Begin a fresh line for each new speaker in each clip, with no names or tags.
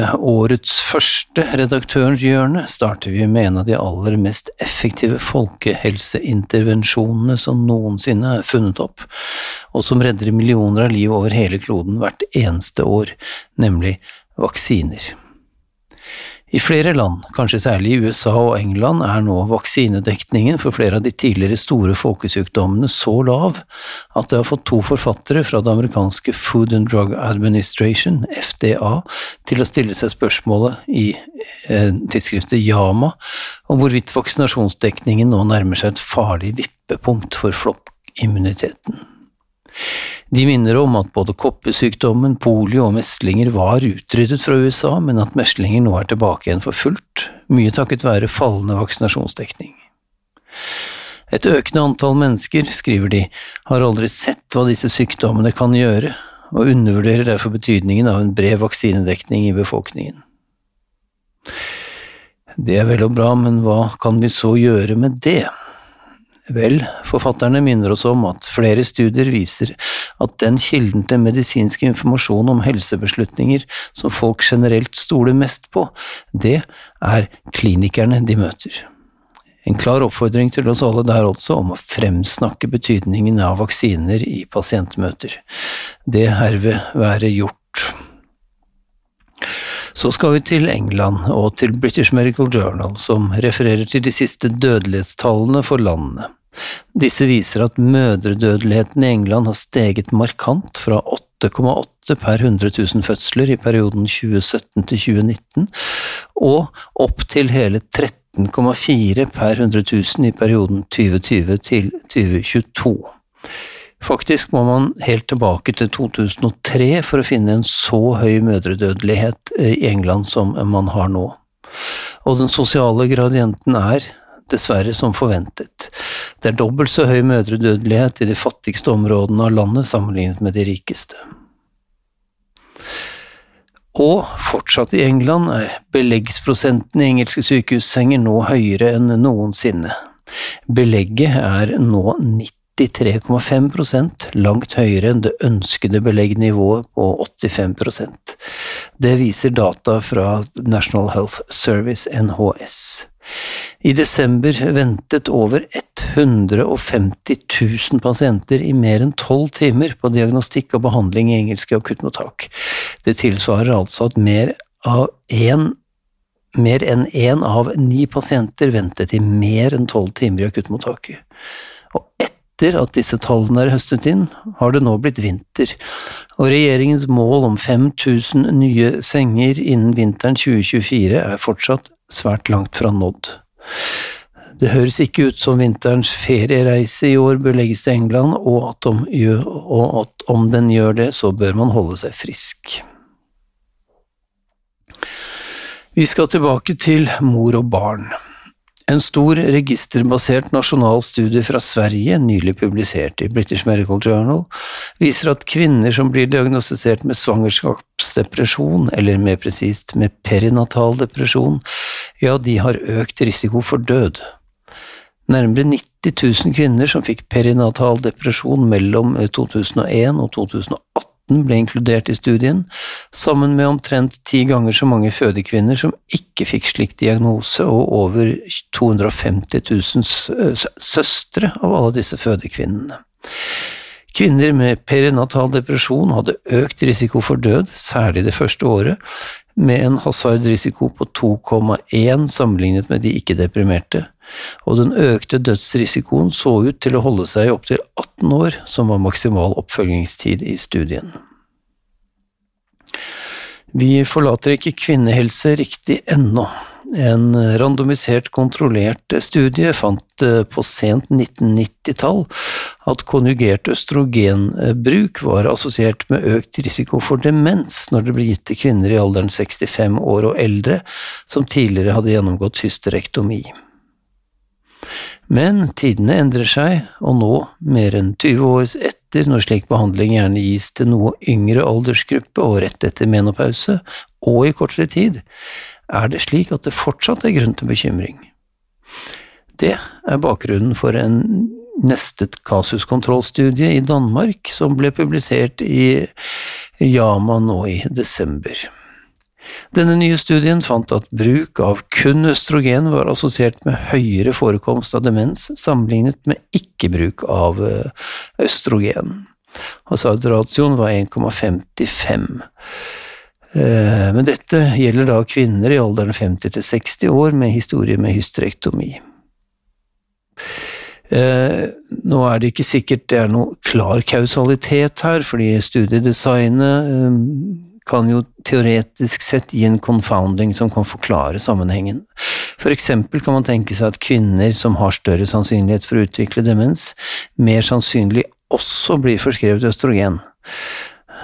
årets første Redaktørens hjørne starter vi med en av de aller mest effektive folkehelseintervensjonene som noensinne er funnet opp, og som redder millioner av liv over hele kloden hvert eneste år, nemlig vaksiner. I flere land, kanskje særlig i USA og England, er nå vaksinedekningen for flere av de tidligere store folkesykdommene så lav at det har fått to forfattere fra det amerikanske Food and Drug Administration, FDA, til å stille seg spørsmålet i eh, tidsskriftet Yama om hvorvidt vaksinasjonsdekningen nå nærmer seg et farlig vippepunkt for flokkimmuniteten. De minner om at både koppesykdommen, polio og meslinger var utryddet fra USA, men at meslinger nå er tilbake igjen for fullt, mye takket være fallende vaksinasjonsdekning. Et økende antall mennesker, skriver de, har aldri sett hva disse sykdommene kan gjøre, og undervurderer derfor betydningen av en bred vaksinedekning i befolkningen. Det er vel og bra, men hva kan vi så gjøre med det? Vel, forfatterne minner oss om at flere studier viser at den kilden til medisinsk informasjon om helsebeslutninger som folk generelt stoler mest på, det er klinikerne de møter. En klar oppfordring til oss alle der altså om å fremsnakke betydningen av vaksiner i pasientmøter. Det herved være gjort. Så skal vi til England og til British Medical Journal, som refererer til de siste dødelighetstallene for landene. Disse viser at mødredødeligheten i England har steget markant, fra 8,8 per 100 000 fødsler i perioden 2017 til 2019, og opp til hele 13,4 per 100 000 i perioden 2020 til 2022. Faktisk må man helt tilbake til 2003 for å finne en så høy mødredødelighet i England som man har nå. Og den sosiale gradienten er, dessverre som forventet. Det er dobbelt så høy mødredødelighet i de fattigste områdene av landet sammenlignet med de rikeste. Og fortsatt i England er beleggsprosenten i engelske sykehussenger nå høyere enn noensinne. Belegget er nå 90 93,5% langt høyere enn det ønskede beleggnivået på 85% Det viser data fra National Health Service, NHS. I desember ventet over 150 000 pasienter i mer enn tolv timer på diagnostikk og behandling i engelske akuttmottak. Det tilsvarer altså at mer, en, mer enn én av ni pasienter ventet i mer enn tolv timer i akuttmottaket. Og etter at disse tallene er høstet inn, har det nå blitt vinter, og regjeringens mål om 5000 nye senger innen vinteren 2024 er fortsatt svært langt fra nådd. Det høres ikke ut som vinterens feriereise i år bør legges til England, og at, om, og at om den gjør det, så bør man holde seg frisk. Vi skal tilbake til mor og barn. En stor registerbasert nasjonal studie fra Sverige, nylig publisert i British Medical Journal, viser at kvinner som blir diagnostisert med svangerskapsdepresjon, eller mer presist med perinatal depresjon, ja, de har økt risiko for død. Nærmere 90 000 kvinner som fikk perinatal depresjon mellom 2001 og 2018, ble inkludert i studien, sammen med omtrent ti ganger så mange fødekvinner som ikke fikk slik diagnose, og over 250 000 søstre av alle disse fødekvinnene. Kvinner med perinatal depresjon hadde økt risiko for død, særlig det første året, med en hasardrisiko på 2,1 sammenlignet med de ikke-deprimerte, og den økte dødsrisikoen så ut til å holde seg i opptil 18 år, som var maksimal oppfølgingstid i studien. Vi forlater ikke kvinnehelse riktig ennå. En randomisert, kontrollert studie fant eh, på sent 1990-tall at konjugert østrogenbruk var assosiert med økt risiko for demens når det ble gitt til kvinner i alderen 65 år og eldre som tidligere hadde gjennomgått hysterektomi. Men tidene endrer seg, og nå, mer enn 20 år etter, når slik behandling gjerne gis til noe yngre aldersgruppe og rett etter menopause, og i kortere tid, er det slik at det fortsatt er grunn til bekymring. Det er bakgrunnen for en nestet kasuskontrollstudie i Danmark som ble publisert i Yama nå i desember. Denne nye studien fant at bruk av kun østrogen var assosiert med høyere forekomst av demens sammenlignet med ikke-bruk av eh, østrogen. Hazardratioen var 1,55. Eh, men dette gjelder da kvinner i alderen 50 til 60 år med historie med hysterektomi. Eh, nå er det ikke sikkert det er noe klar kausalitet her, fordi studiedesignet kan jo teoretisk sett gi en confounding som kan forklare sammenhengen. For eksempel kan man tenke seg at kvinner som har større sannsynlighet for å utvikle demens, mer sannsynlig også blir forskrevet østrogen.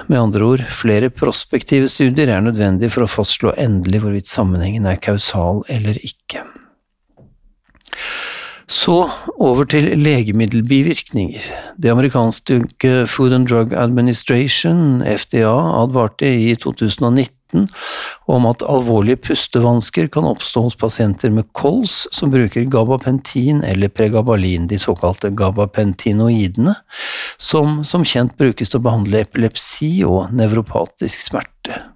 Med andre ord, flere prospektive studier er nødvendig for å fastslå endelig hvorvidt sammenhengen er kausal eller ikke. Så over til legemiddelbivirkninger. Det amerikanske Food and Drug Administration, FDA, advarte i 2019 om at alvorlige pustevansker kan oppstå hos pasienter med kols som bruker gabapentin eller pregabalin, de såkalte gabapentinoidene, som som kjent brukes til å behandle epilepsi og nevropatisk smerte.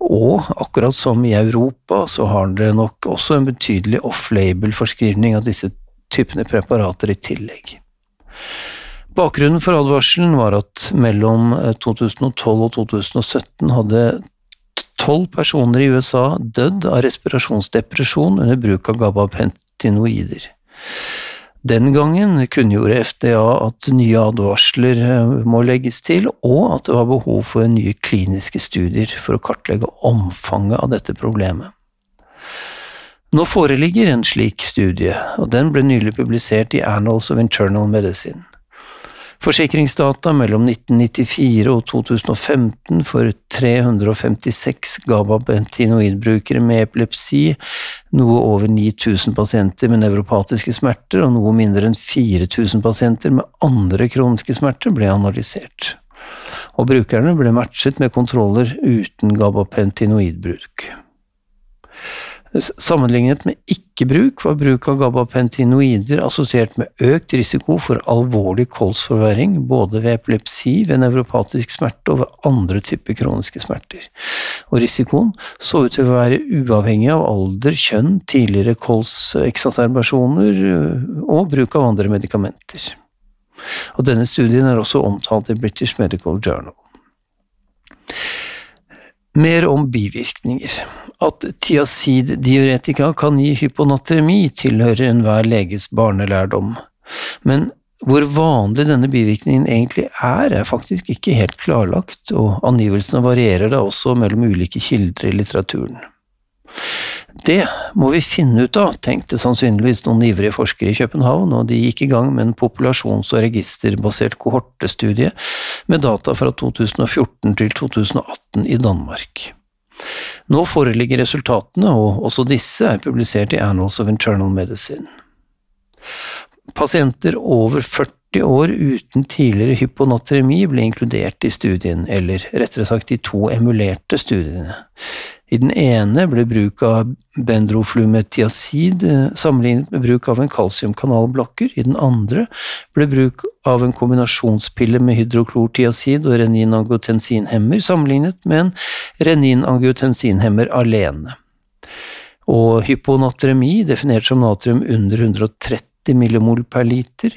Og akkurat som i Europa, så har det nok også en betydelig off-label-forskrivning av disse typene preparater i tillegg. Bakgrunnen for advarselen var at mellom 2012 eh, og 2017 hadde tolv personer i USA dødd av respirasjonsdepresjon under bruk av gabapentinoider. Den gangen kunngjorde FDA at nye advarsler eh, må legges til, og at det var behov for nye kliniske studier for å kartlegge omfanget av dette problemet. Nå foreligger en slik studie, og den ble nylig publisert i Annals of Internal Medicine. Forsikringsdata mellom 1994 og 2015 for 356 gabapentinoidbrukere med epilepsi, noe over 9000 pasienter med nevropatiske smerter og noe mindre enn 4000 pasienter med andre kroniske smerter, ble analysert. Og brukerne ble matchet med kontroller uten gabapentinoidbruk. Sammenlignet med ikke-bruk var bruk av gabapentinoider assosiert med økt risiko for alvorlig kolsforverring, både ved epilepsi, ved nevropatisk smerte og ved andre typer kroniske smerter. Og risikoen så ut til å være uavhengig av alder, kjønn, tidligere kolseksacerbasjoner øh, og bruk av andre medikamenter. Og denne studien er også omtalt i British Medical Journal. Mer om bivirkninger. At tiaziddiuretika kan gi hyponatremi, tilhører enhver leges barnelærdom. Men hvor vanlig denne bivirkningen egentlig er, er faktisk ikke helt klarlagt, og angivelsene varierer da også mellom ulike kilder i litteraturen. Det må vi finne ut av, tenkte sannsynligvis noen ivrige forskere i København, og de gikk i gang med en populasjons- og registerbasert kohortestudie med data fra 2014 til 2018 i Danmark. Nå foreligger resultatene, og også disse er publisert i Annals of Internal Medicine. Pasienter over 40 år uten tidligere hyponatremi ble inkludert i studien, eller rettere sagt de to emulerte studiene. I den ene ble bruk av bendroflumetiazid eh, sammenlignet med bruk av en kalsiumkanalblokker, i den andre ble bruk av en kombinasjonspille med hydroklortiazid og reninangiotensinhemmer sammenlignet med en reninangiotensinhemmer alene. Og hyponatremi, definert som natrium under 130 90 millimol per liter,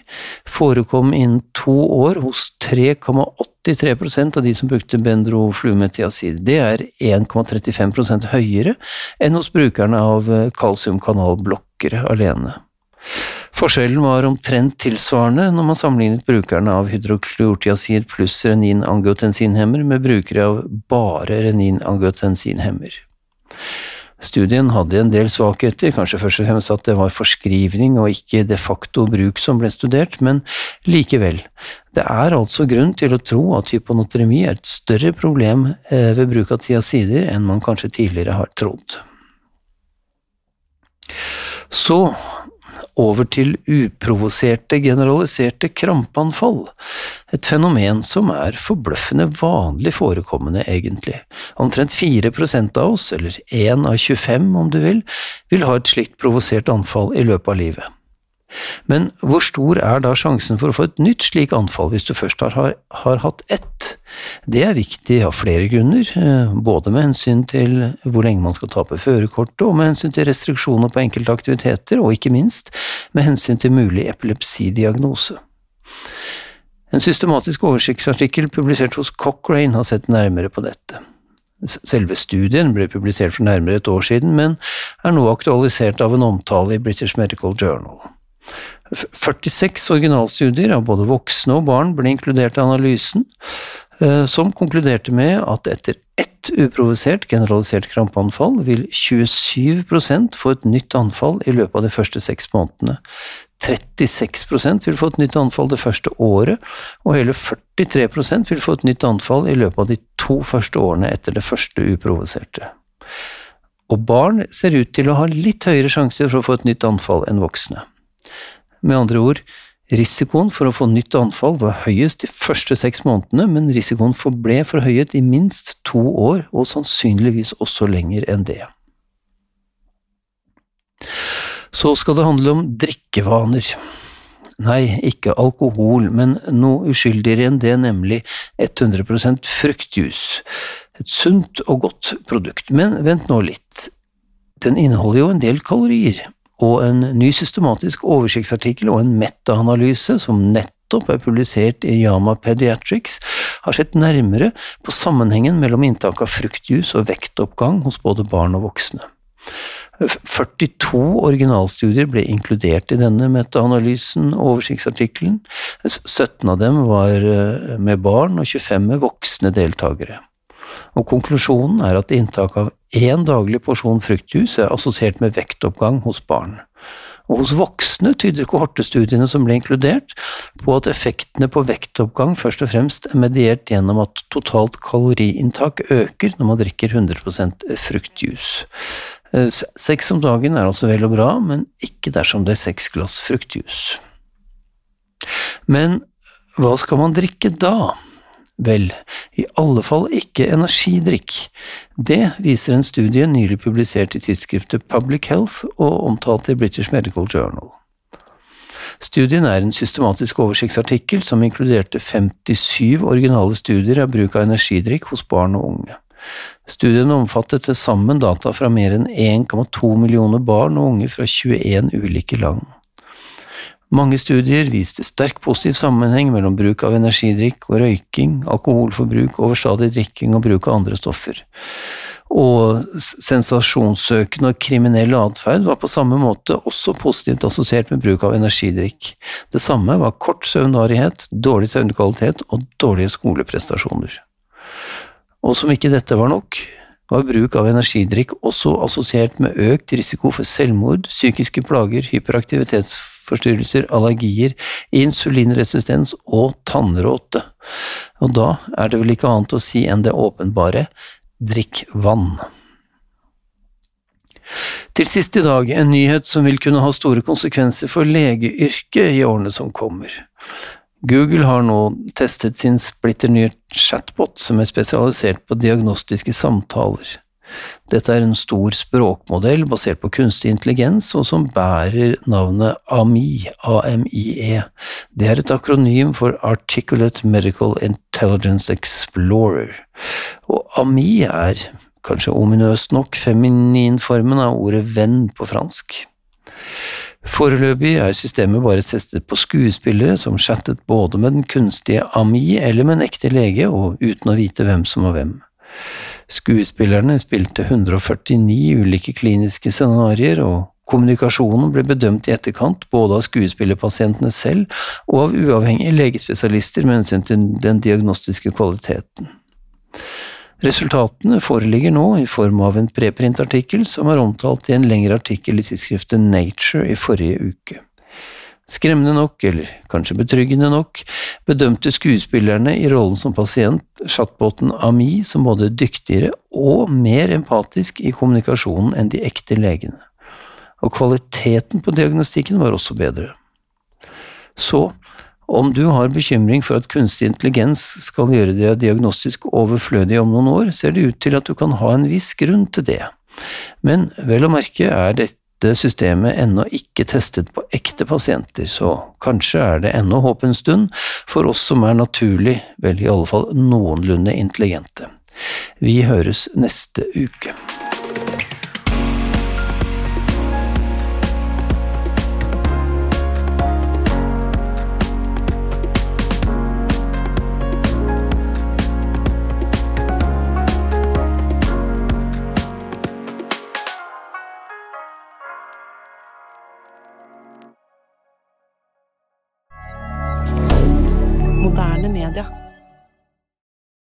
forekom innen to år hos 3,83% av de som brukte bendrofluometiazid. Det er 1,35% høyere enn hos brukerne av kalsiumkanalblokkere alene. Forskjellen var omtrent tilsvarende når man sammenlignet brukerne av hydroklortiazid pluss renin-angiotensinhemmer med brukere av bare renin-angiotensinhemmer. Studien hadde en del svakheter, kanskje først og fremst at det var forskrivning og ikke de facto bruk som ble studert, men likevel. Det er altså grunn til å tro at hyponatremi er et større problem eh, ved bruk av tiazider enn man kanskje tidligere har trodd. Så over til uprovoserte, generaliserte krampeanfall, et fenomen som er forbløffende vanlig forekommende, egentlig. Omtrent 4% av oss, eller 1 av 25 om du vil, vil ha et slikt provosert anfall i løpet av livet. Men hvor stor er da sjansen for å få et nytt slik anfall hvis du først har, har, har hatt ett? Det er viktig av flere grunner, eh, både med hensyn til hvor lenge man skal ta på førerkortet, og med hensyn til restriksjoner på enkelte aktiviteter, og ikke minst med hensyn til mulig epilepsidiagnose. En systematisk oversiktsartikkel publisert hos Cochrane har sett nærmere på dette. Selve studien ble publisert for nærmere et år siden, men er nå aktualisert av en omtale i British Medical Journal. 46 originalstudier av både voksne og barn ble inkludert i analysen, eh, som konkluderte med at etter ett uprovosert generalisert krampeanfall vil 27% få et nytt anfall i løpet av de første seks månedene. 36% vil få et nytt anfall det første året, og hele 43% vil få et nytt anfall i løpet av de to første årene etter det første uprovoserte. Og barn ser ut til å ha litt høyere sjanser for å få et nytt anfall enn voksne. Med andre ord, risikoen for å få nytt anfall var høyest de første seks månedene, men risikoen forble forhøyet i minst to år, og sannsynligvis også lenger enn det. Så skal det handle om drikkevaner. Nei, ikke alkohol, men noe uskyldigere enn det, nemlig 100% fruktjuice. Et sunt og godt produkt, men vent nå litt. Den inneholder jo en del kalorier, og en ny systematisk oversiktsartikkel og en metaanalyse som nettopp er publisert i Yama Pediatrics, har sett nærmere på sammenhengen mellom inntak av fruktjus og vektoppgang hos både barn og voksne. 42 originalstudier ble inkludert i denne metaanalysen og oversiktsartikkelen. 17 av dem var eh, med barn og 25 med voksne deltakere og konklusjonen er at inntak av én daglig porsjon fruktjus er assosiert med vektoppgang hos barn. Og hos voksne tyder kohortestudiene som ble inkludert, på at effektene på vektoppgang først og fremst er mediert gjennom at totalt kaloriinntak øker når man drikker 100 fruktjus. Eh, seks om dagen er altså vel og bra, men ikke dersom det er seks glass fruktjus. Men hva skal man drikke da? Vel, i alle fall ikke energidrikk. Det viser en studie nylig publisert i tidsskriftet Public Health og omtalt i British Medical Journal. Studien er en systematisk oversiktsartikkel som inkluderte 57 originale studier av bruk av energidrikk hos barn og unge. Studien omfattet til sammen data fra mer enn 1,2 millioner barn og unge fra 21 ulike land. Mange studier viste sterk positiv sammenheng mellom bruk av energidrikk og røyking, alkoholforbruk, overstadig drikking og bruk av andre stoffer. Og sensasjonssøkende og kriminell atferd var på samme måte også positivt assosiert med bruk av energidrikk. Det samme var kort søvnvarighet, dårlig søvnkvalitet og dårlige skoleprestasjoner. Og som ikke dette var nok, var bruk av energidrikk også assosiert med økt risiko for selvmord, psykiske plager, hyperaktivitetsforhold spiseforstyrrelser, allergier, insulinresistens og tannråte. Og da er det vel ikke annet å si enn det åpenbare drikk vann. Til sist i dag en nyhet som vil kunne ha store konsekvenser for legeyrket i årene som kommer. Google har nå testet sin splitter nye chatbot som er spesialisert på diagnostiske samtaler. Dette er en stor språkmodell basert på kunstig intelligens, og som bærer navnet AMI, AMIE. Det er et akronym for Articulate Medical Intelligence Explorer. Og AMI er, kanskje ominøst nok, femininformen av ordet venn på fransk. Foreløpig er systemet bare testet på skuespillere som chattet både med den kunstige AMI eller med en ekte lege, og uten å vite hvem som var hvem. Skuespillerne spilte 149 ulike kliniske scenarioer, og kommunikasjonen ble bedømt i etterkant både av skuespillerpasientene selv og av uavhengige legespesialister med hensyn til den diagnostiske kvaliteten. Resultatene foreligger nå i form av en preprintartikkel som er omtalt i en lengre artikkel i tidsskriftet Nature i forrige uke. Skremmende nok, eller kanskje betryggende nok, bedømte skuespillerne i rollen som pasient chatboten Ami som både dyktigere og mer empatisk i kommunikasjonen enn de ekte legene. Og kvaliteten på diagnostikken var også bedre. Så, om du har bekymring for at kunstig intelligens skal gjøre deg diagnostisk overflødig om noen år, ser det ut til at du kan ha en viss grunn til det. Men vel å merke er dette systemet ennå ikke testet på ekte pasienter, så kanskje er det ennå håp en stund for oss som er naturlig, vel i alle fall noenlunde intelligente. Vi høres neste uke.